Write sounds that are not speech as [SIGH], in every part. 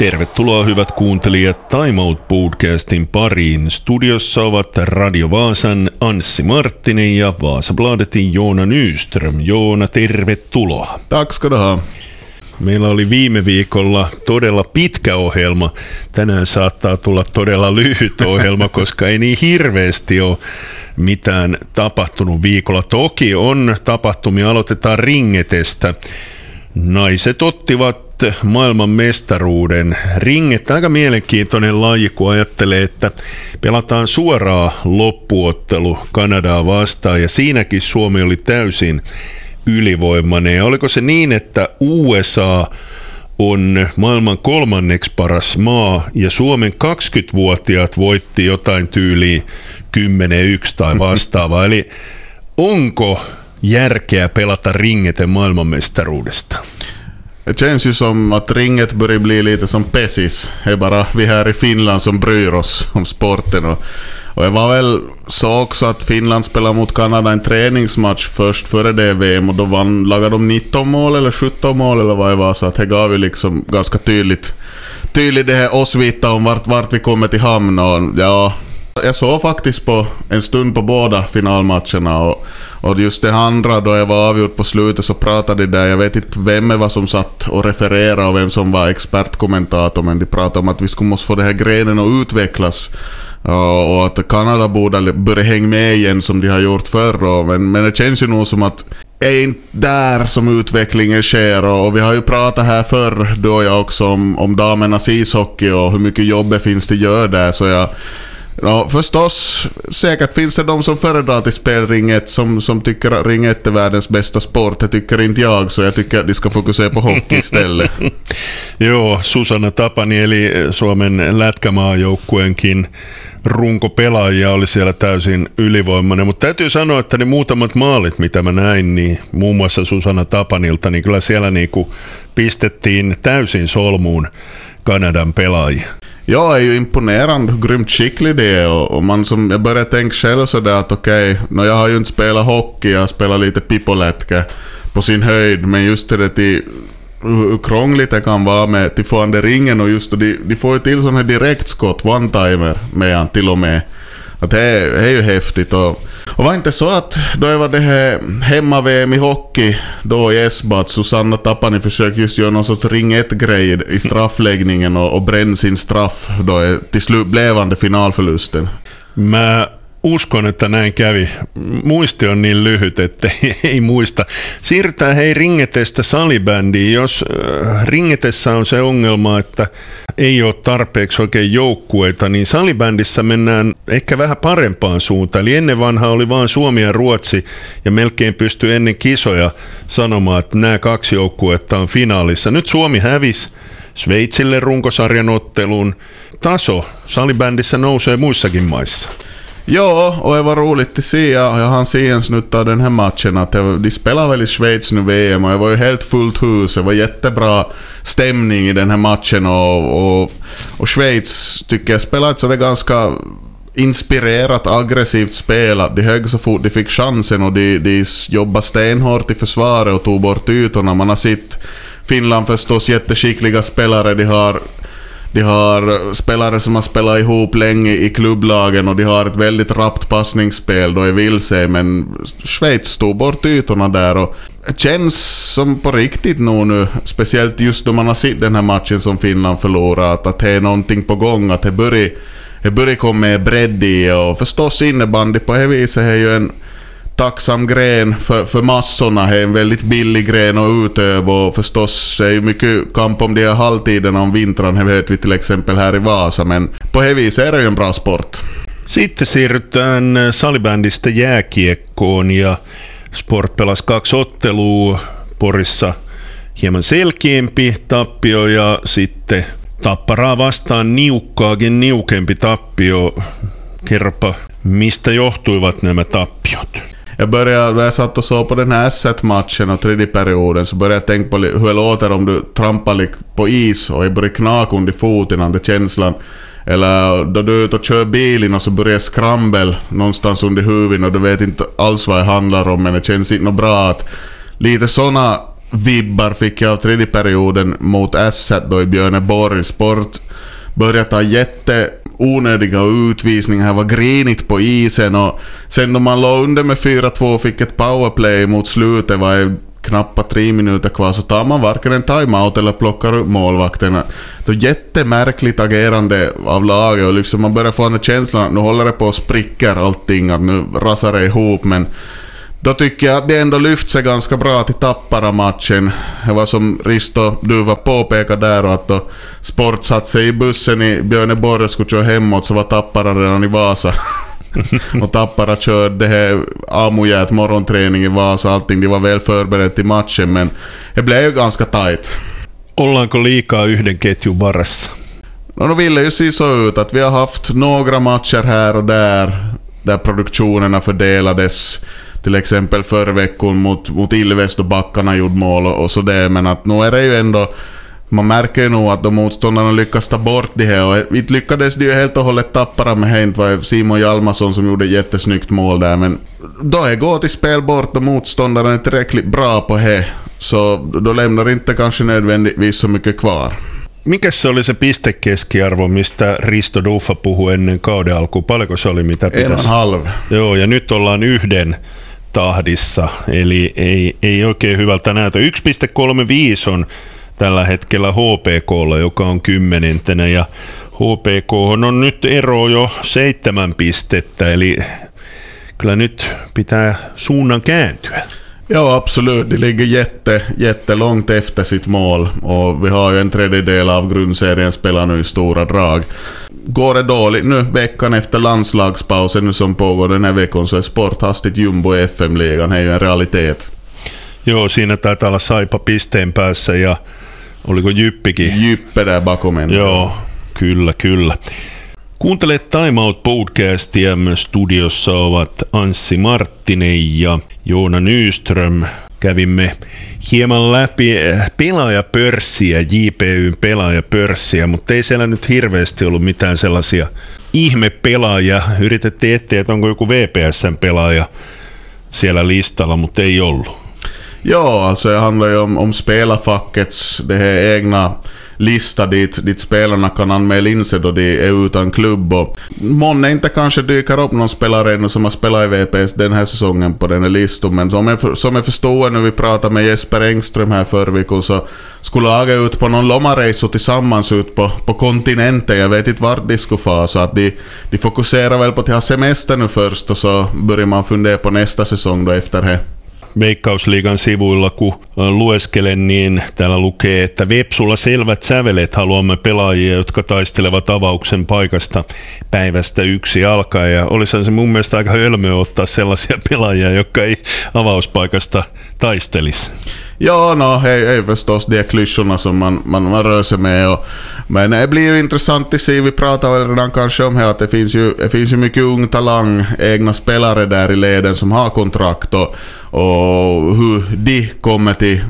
Tervetuloa hyvät kuuntelijat Time Out Podcastin pariin. Studiossa ovat Radio Vaasan Anssi Marttinen ja Vaasabladetin Joona Nyström. Joona, tervetuloa. Tack ska du ha. Meillä oli viime viikolla todella pitkä ohjelma. Tänään saattaa tulla todella lyhyt [LAUGHS] ohjelma, koska ei niin hirveästi ole mitään tapahtunut viikolla. Toki on tapahtumia, aloitetaan ringetestä. Naiset ottivat maailman mestaruuden. Ringet aika mielenkiintoinen laji, kun ajattelee, että pelataan suoraa loppuottelu Kanadaa vastaan ja siinäkin Suomi oli täysin ylivoimainen. Ja oliko se niin, että USA on maailman kolmanneksi paras maa ja Suomen 20-vuotiaat voitti jotain tyyliä 10-1 tai [LAUGHS] vastaavaa. Eli onko järkeä pelata ringeten maailmanmestaruudesta? Det känns ju som att ringet börjar bli lite som Pessis. Det är bara vi här i Finland som bryr oss om sporten. Och, och jag var väl så också att Finland spelade mot Kanada en träningsmatch först före det VM och då vann, lagade de 19 mål eller 17 mål eller vad det var. Så att det gav ju liksom ganska tydligt, tydligt det här oss vita om vart, vart vi kommer till hamn. Och, ja, jag såg faktiskt på en stund på båda finalmatcherna och, och just det andra då jag var avgjort på slutet så pratade de där, jag vet inte vem det var som satt och refererade och vem som var expertkommentator men de pratade om att vi skulle måste få den här grenen att utvecklas och att Kanada borde börja hänga med igen som de har gjort förr. Men, men det känns ju nog som att är inte där som utvecklingen sker och vi har ju pratat här förr, du och jag också, om, om damernas ishockey och hur mycket jobb det finns att göra där så jag Ja, förstås, säkert finns det de som föredrar till spel Ring 1 som, som tycker att Ring 1 är världens bästa sport. Det tycker inte jag, så jag tycker att de ska fokusera på hockey istället. [LAUGHS] Joo, Susanna Tapani eli Suomen lätkämaajoukkueenkin runkopelaajia oli siellä täysin ylivoimainen, mutta täytyy sanoa, että ne muutamat maalit, mitä mä näin, niin muun muassa Susanna Tapanilta, niin kyllä siellä niinku pistettiin täysin solmuun Kanadan pelaajia. Jag är ju imponerad hur grymt skicklig det är och, och man som, jag börjar tänka själv sådär att okej, okay, jag har ju inte spelat hockey, jag spelar lite pippolätkä på sin höjd, men just det till hur krångligt det kan vara med till fående ringen och just då, de, de får ju till sådana här direktskott, one-timer med han till och med. Att det, är, det är ju häftigt och och var inte så att då jag var det här hemma-VM i hockey då i Esbo att Susanna Tapani försökte just göra någon sorts ring 1-grej i straffläggningen och, och bränna sin straff då eh, till slut blev han det finalförlusten. Men uskon, että näin kävi. Muisti on niin lyhyt, että [LAUGHS] ei muista. Siirrytään hei ringetestä salibändiin. Jos äh, ringetessä on se ongelma, että ei ole tarpeeksi oikein joukkueita, niin salibändissä mennään ehkä vähän parempaan suuntaan. Eli ennen vanha oli vain Suomi ja Ruotsi, ja melkein pystyi ennen kisoja sanomaan, että nämä kaksi joukkuetta on finaalissa. Nyt Suomi hävisi Sveitsille runkosarjan otteluun. Taso salibändissä nousee muissakin maissa. Ja, och det var roligt att se. Jag hann se en snutt av den här matchen. Att de spelar väl i Schweiz nu VM och det var ju helt fullt hus. Det var jättebra stämning i den här matchen och, och, och Schweiz tycker jag spelar ett sådär ganska inspirerat aggressivt spel. De högg så fort de fick chansen och de, de jobbade stenhårt i försvaret och tog bort ytorna. Man har sett Finland förstås jätteskickliga spelare. De har de har spelare som har spelat ihop länge i klubblagen och de har ett väldigt rappt passningsspel. Då i vilse, men Schweiz tog bort ytorna där och det känns som på riktigt nog nu, speciellt just då man har sett den här matchen som Finland förlorat, att, att det är någonting på gång, att det börjar, det börjar komma bredd i och förstås innebandy på det viset är ju en tacksam gren för, för massorna. Det är en väldigt billig gren att utöva och förstås det är ju mycket kamp om de här halvtiderna om vintrarna, det vet vi till exempel här i Vasa, men på det viset är det ju en bra sport. Sitten siirrytään salibändistä jääkiekkoon ja Sport pelasi kaksi ottelua Porissa hieman selkeämpi tappio ja sitten Tapparaa vastaan niukkaakin niukempi tappio. Kerropa, mistä johtuivat nämä tappiot? Jag började, när jag satt och såg på den här S1-matchen och tredje perioden så började jag tänka på hur det låter om du trampar på is och det börjar knaka under foten, den känslan. Eller då du är ute och kör bilen och så börjar skrambel någonstans under huvudet och du vet inte alls vad det handlar om men det känns inte bra att lite såna vibbar fick jag av tredje perioden mot S då i Björneborg. Sport började ta jätte onödiga utvisningar, här var grinigt på isen och sen då man låg under med 4-2 och fick ett powerplay mot slutet var det knappt tre minuter kvar så tar man varken en timeout eller plockar upp målvakterna. Så jättemärkligt agerande av laget och liksom man börjar få den känslan att nu håller det på att spricka allting, att nu rasar det ihop men då tycker jag att det ändå lyft sig ganska bra till Tappara-matchen. Det var som Risto Duva påpekade där och att då Sport satt sig i bussen i Björneborg och skulle köra hemåt så var Tappara redan i Vasa. [LAUGHS] och Tappara körde här amujät morgonträning i Vasa allting. De var väl förberedda till matchen men det blev ju ganska tight. Ollaanko liikaa yhden ketjun varassa? No, då ville ju se så ut att vi har haft några matcher här och där där produktionerna fördelades till exempel förra veckan mot, mot Ilves då backarna gjorde mål och, och sådär, men att nu är det ju ändå man märker ju nog att de motståndarna lyckas ta bort det här och inte lyckades de ju helt och hållet tappa med. Det var Simon Hjalmarsson som gjorde ett jättesnyggt mål där men då är gå till spel bort och motståndaren är tillräckligt bra på det så då lämnar inte kanske nödvändigtvis så mycket kvar. Mikä se oli se pistekeskiarvo, mistä Risto Duffa puhui ennen kauden alkuun? Paljonko se oli, mitä pitäisi? En halv. Joo, ja nyt ollaan yhden tahdissa, eli ei, ei oikein hyvältä näytä. 1,35 on tällä hetkellä HPKlla, joka on kymmenentenä, ja HPK on nyt ero jo seitsemän pistettä, eli kyllä nyt pitää suunnan kääntyä. Ja, absolut. De ligger jätte, jättelångt efter sitt mål och vi har ju en tredjedel av grundserien spelar nu i stora drag. Går det dåligt nu veckan efter landslagspausen nu som pågår den här veckan så är Sport hastigt jumbo i FM-ligan, är ju en realitet. Joo, siinä taitaa olla Saipa pisteen päässä ja oliko Jyppikin? Jyppe där bakom en. Joo, kyllä, kyllä. Kuuntelet Time Out podcastia. Studiossa ovat Anssi Marttinen ja Joona Nyström. Kävimme hieman läpi pelaajapörssiä, JPYn pelaajapörssiä, mutta ei siellä nyt hirveästi ollut mitään sellaisia ihmepelaajia. Yritettiin etsiä, että onko joku VPSn pelaaja siellä listalla, mutta ei ollut. Ja, alltså det handlar ju om, om spelarfackets, det här egna lista dit, dit spelarna kan anmäla in sig då de är utan klubb. Och månne inte kanske dyker upp någon spelare ännu som har spelat i VPS den här säsongen på den här listan. Men som jag, som jag förstår när vi pratade med Jesper Engström här förra veckan så skulle laget ut på någon lommaresa tillsammans ut på, på kontinenten. Jag vet inte vart de skulle få. Så att de, de fokuserar väl på att ha semester nu först och så börjar man fundera på nästa säsong då efter det. Veikkausliigan sivuilla, kun lueskelen, niin täällä lukee, että Vepsulla selvät sävelet haluamme pelaajia, jotka taistelevat avauksen paikasta päivästä yksi alkaen. Ja olisihan se mun mielestä aika hölmöä ottaa sellaisia pelaajia, jotka ei avauspaikasta taistelisi. Ja, no, hej, hej förstås de klyschorna som man, man, man rör sig med. Och, men det blir ju intressant att se, vi pratade väl redan kanske om här att det finns ju, det finns ju mycket ung talang, egna spelare där i leden som har kontrakt och, och hur de kommer till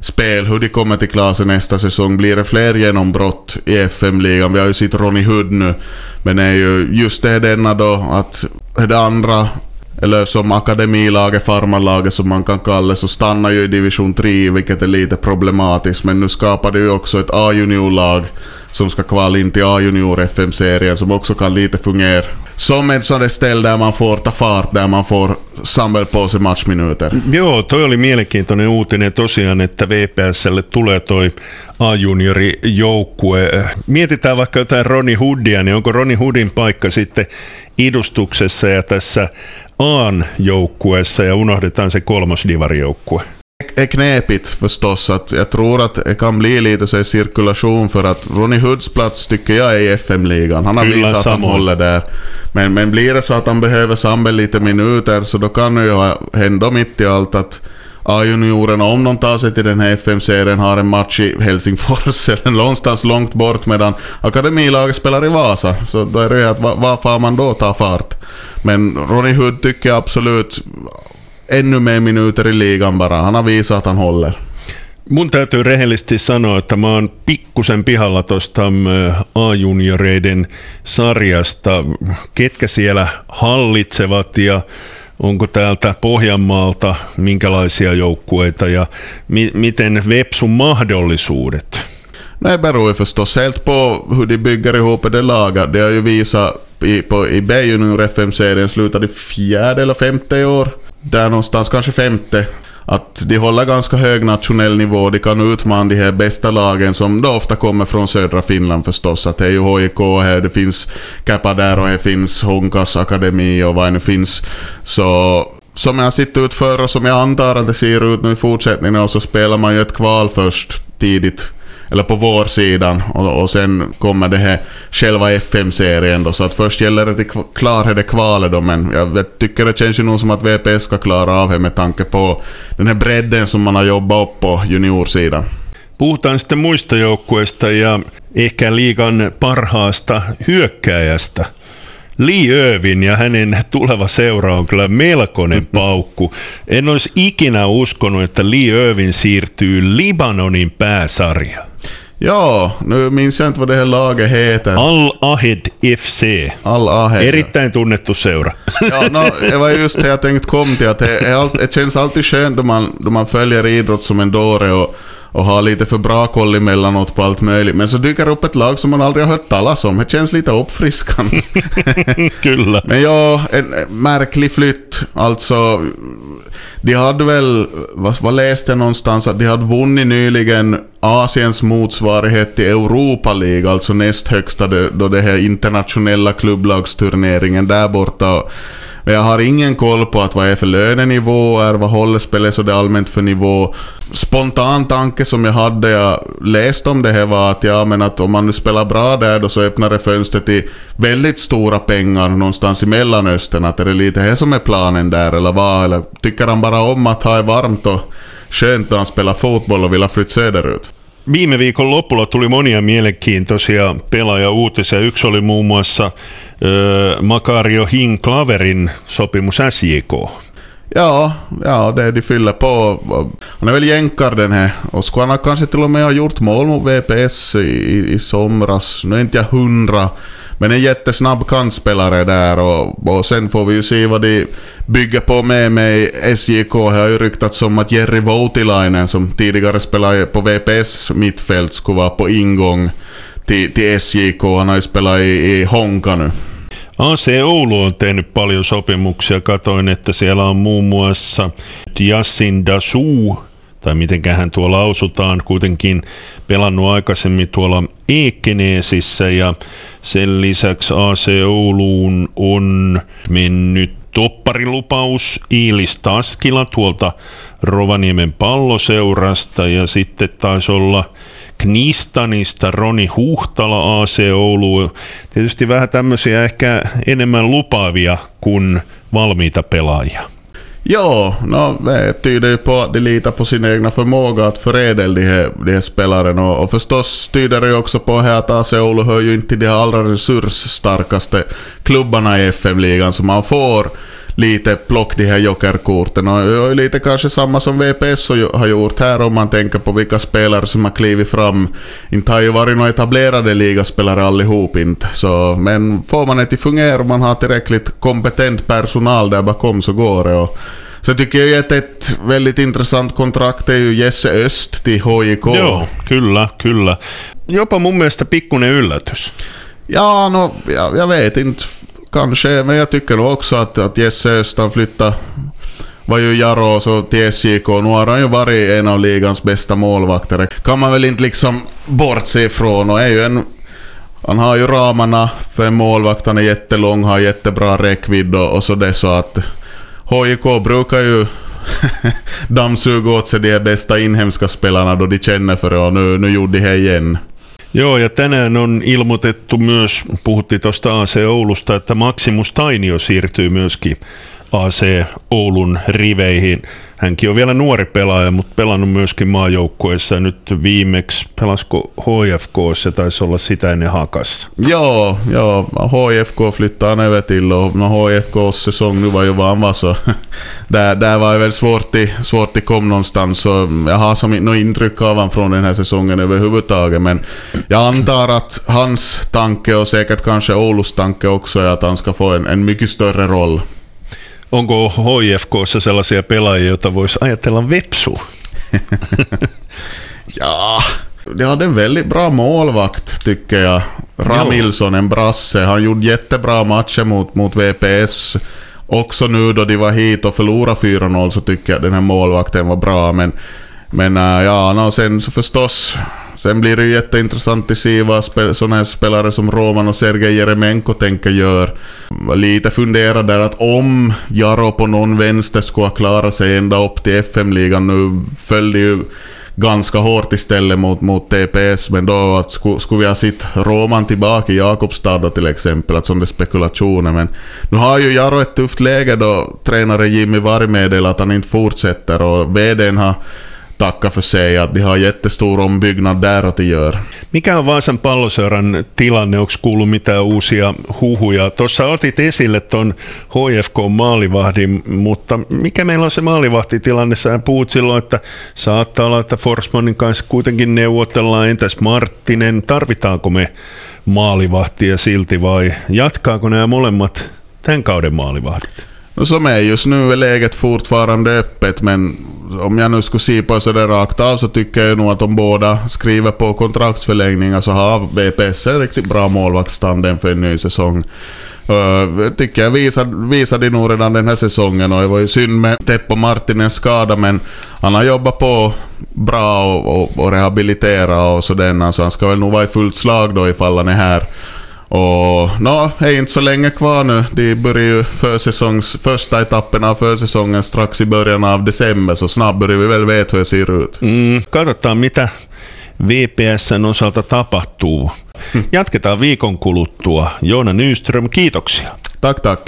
spel, hur de kommer till klasen nästa säsong. Blir det fler genombrott i FM-ligan? Vi har ju sett Ronny Hood nu, men det är ju just det denna då att det andra eller som akademilaget, farmarlaget som man kan kalla det, så stannar ju i division 3, vilket är lite problematiskt. Men nu skapar det ju också ett A-juniorlag som ska kvala in till A-junior FM-serien som också kan lite fungera som ett sådant ställe där man får ta fart, där man får samla på sig matchminuter. Joo, toi oli mielenkiintoinen uutinen tosiaan, että VPSlle tulee toi A-juniorijoukkue. Mietitään vaikka jotain Roni Hoodia, niin onko Roni Hoodin paikka sitten idustuksessa ja tässä Aan joukkueessa ja unohdetaan se kolmosdivarijoukkue? Är knepigt förstås. Att jag tror att det kan bli lite så cirkulation för att Ronny Hoods plats tycker jag är i FM-ligan. Han har visat att han håller där. Men, men blir det så att han behöver samla lite minuter så då kan det ju hända mitt i allt att A-juniorerna, om de tar sig till den här FM-serien, har en match i Helsingfors [LAUGHS] eller någonstans långt bort medan akademilaget spelar i Vasa. Så då är det ju att va- var får man då ta fart? Men Ronny Hood tycker jag absolut ännu mer minuter i ligan bara. Han har visat att han håller. Mun täytyy rehellisesti sanoa, että mä oon pikkusen pihalla tuosta A-junioreiden sarjasta. Ketkä siellä hallitsevat ja onko täältä Pohjanmaalta minkälaisia joukkueita ja mi- miten Vepsun mahdollisuudet? Nej, beror ju förstås helt på hur de bygger ihop det laget. Det har ju visat i, på, i B Junior FM-serien slutade fjärde eller femte i år. Där någonstans, kanske femte. Att de håller ganska hög nationell nivå, de kan utmana de här bästa lagen som då ofta kommer från södra Finland förstås. Att det är ju HIK här, det finns Kappa där och det finns Honkas Akademi och vad det nu finns. Så som jag har sett ut förr och som jag antar att det ser ut nu i fortsättningen och så spelar man ju ett kval först tidigt eller på vår sidan och, och sen kommer det här själva FM-serien då, så att först gäller det klara det kvalet då, men jag tycker det känns ju nog som att VPS ska klara av det med tanke på den här bredden som man har jobbat upp på juniorsidan. Puhutaan sitten muista joukkueista ja ehkä liigan parhaasta hyökkääjästä. Lee Irvin ja hänen tuleva seura on kyllä melkoinen paukku. En olisi ikinä uskonut, että Lee Irvin siirtyy Libanonin pääsarjaan. Ja, nu minns jag inte vad det här laget heter. Al-Ahed FC. Al-Ahed. Erittäin tunnettu seura. [LAUGHS] Ja, no, det var just det jag tänkte kom till. Att det, är allt, det känns alltid skönt då man, då man följer idrott som en dåre och, och har lite för bra koll emellanåt på allt möjligt. Men så dyker upp ett lag som man aldrig har hört talas om. Det känns lite uppfriskande. [LAUGHS] Men ja, en märklig flytt. Alltså, de hade väl, vad, vad läste jag någonstans, att de hade vunnit nyligen Asiens motsvarighet till Europa League, alltså näst högsta då det här internationella klubblagsturneringen där borta. Men jag har ingen koll på att vad är för lönenivåer, vad håller spelet så det är allmänt för nivå. Spontan tanke som jag hade, jag läste om det här var att ja men att om man nu spelar bra där då så öppnar det fönstret till väldigt stora pengar någonstans i Mellanöstern. Att är det lite här som är planen där eller vad? Eller tycker han bara om att ha det varmt och skönt när han spelar fotboll och vill ha flytta söderut? Viime viikon lopulla tuli monia mielenkiintoisia pelaaja-uutisia. Yksi oli muun muassa äh, Makario Hinklaverin sopimus SJK. Ja, ja, det de fyller på. Han är väl jänkar den här. Och skulle han kanske till och med ha gjort mål mot VPS i, i somras. Nu är inte jag hundra. Men en jättesnabb kantspelare där och, och sen får vi ju se vad de bygger på med mig. SJK har ju ryktats som att Jerry Voutilainen som tidigare spelade på VPS mittfält skulle vara på ingång till, till SJK. Han har ju spelat i, i Honka nu. AC Oulu on tehnyt paljon sopimuksia. Katoin, että siellä on muun muassa Yassin Dasu, tai mitenköhän tuo lausutaan, kuitenkin pelannut aikaisemmin tuolla Ekeneesissä ja sen lisäksi AC Ouluun on mennyt topparilupaus Iilis Taskila tuolta Rovaniemen palloseurasta ja sitten taisi olla Knistanista Roni Huhtala AC Oulu. Tietysti vähän tämmöisiä ehkä enemmän lupaavia kuin valmiita pelaajia. Ja, no, det tyder ju på att de litar på sin egna förmåga att förädla de här, de här spelarna. Och, och förstås tyder det ju också på här att AC Oulu hör ju inte till de allra resursstarkaste klubbarna i FM-ligan, så man får lite plock de här jokerkorten. Och, och lite kanske samma som VPS har gjort här om man tänker på vilka spelare som har klivit fram. Inte har ju varit några etablerade ligaspelare allihop inte. Så, men får man det att fungera och man har tillräckligt kompetent personal där bakom så går det. Och, så tycker jag att ett väldigt intressant kontrakt är ju Jesse Öst till HJK. Joo, kyllä, kyllä. Jopa mun mielestä pikkuinen yllätys. Ja, no, jag, jag vet inte. Kanske, men jag tycker nog också att, att Jesse Östan flyttade... var ju Jaro så till SJK. Nu har han ju varit en av ligans bästa målvakter. Kan man väl inte liksom bortse ifrån och är ju en... Han har ju ramarna för en målvakt, han är jättelång, har jättebra räckvidd och, och så det så att... HJK brukar ju [LAUGHS] dammsuga åt sig de bästa inhemska spelarna då de känner för det och nu, nu gjorde de det igen. Joo, ja tänään on ilmoitettu myös, puhuttiin tuosta AC Oulusta, että Maximus Tainio siirtyy myöskin AC Oulun riveihin. Hänkin on vielä nuori pelaaja, mutta pelannut myöskin maajoukkueessa. Nyt viimeksi pelasko HFK, se taisi olla sitä ennen Hakassa. Joo, joo. HFK flyttade över till och när HFKs säsong nu var ju vad han var så [LAUGHS] där, där var det väl svårt till, svårt till kom någonstans. Så jag har som något intryck av honom från den här säsongen överhuvudtaget. Men jag antar att hans tanke och säkert kanske Oulus tanke också är att han ska få en, en mycket större roll Onko HIFKssa sellaisia pelaajia, joita voisi ajatella vepsu? [LAUGHS] ja, de hade en väldigt bra målvakt tycker jag. Ramilsson, en brasse. Han gjorde jättebra matcher mot, mot VPS. Också nu då de var hit och förlorade 4-0 så tycker jag den här målvakten var bra. Men, men ja, no, sen så förstås Sen blir det ju jätteintressant att se vad sådana här spelare som Roman och Sergej Jeremenko tänker gör. Lite fundera där att om Jaro på någon vänster skulle klara sig ända upp till FM-ligan nu följde ju ganska hårt istället mot, mot TPS, men då att skulle, skulle vi ha sett Roman tillbaka i Jakobstad då till exempel, att som det spekulationer, men nu har ju Jaro ett tufft läge då tränare Jimmy Varg meddelar att han inte fortsätter och VDn har tacka för sig, att de har jättestor ombyggnad där att de gör. Mikä on Vaasan palloseuran tilanne? Onko kuullut mitään uusia huhuja? Tuossa otit esille tuon HFK-maalivahdin, mutta mikä meillä on se maalivahtitilanne? Sä puhut silloin, että saattaa olla, että Forsmanin kanssa kuitenkin neuvotellaan. Entäs Marttinen? Tarvitaanko me maalivahtia silti vai jatkaako nämä molemmat tämän kauden maalivahdit? Som är just nu är läget fortfarande öppet, men om jag nu skulle se på sådär rakt av så tycker jag nog att om båda skriver på kontraktsförlängningar så har VPS en riktigt bra målvaktstandem för en ny säsong. Uh, tycker jag visade, visade nog redan den här säsongen och det var ju synd med Teppo Martinens skada men han har jobbat på bra och, och, och rehabilitera och sådär så han ska väl nog vara i fullt slag då ifall han är här. Och no, är inte så länge kvar nu. De börjar ju försäsongs, första etappen av försäsongen strax i början av december, så snart börjar vi väl veta hur det ser ut. Mm, katsotaan mitä VPSn osalta tapahtuu. Jatketaan viikon kuluttua. Joona Nyström, kiitoksia. Tack, tack.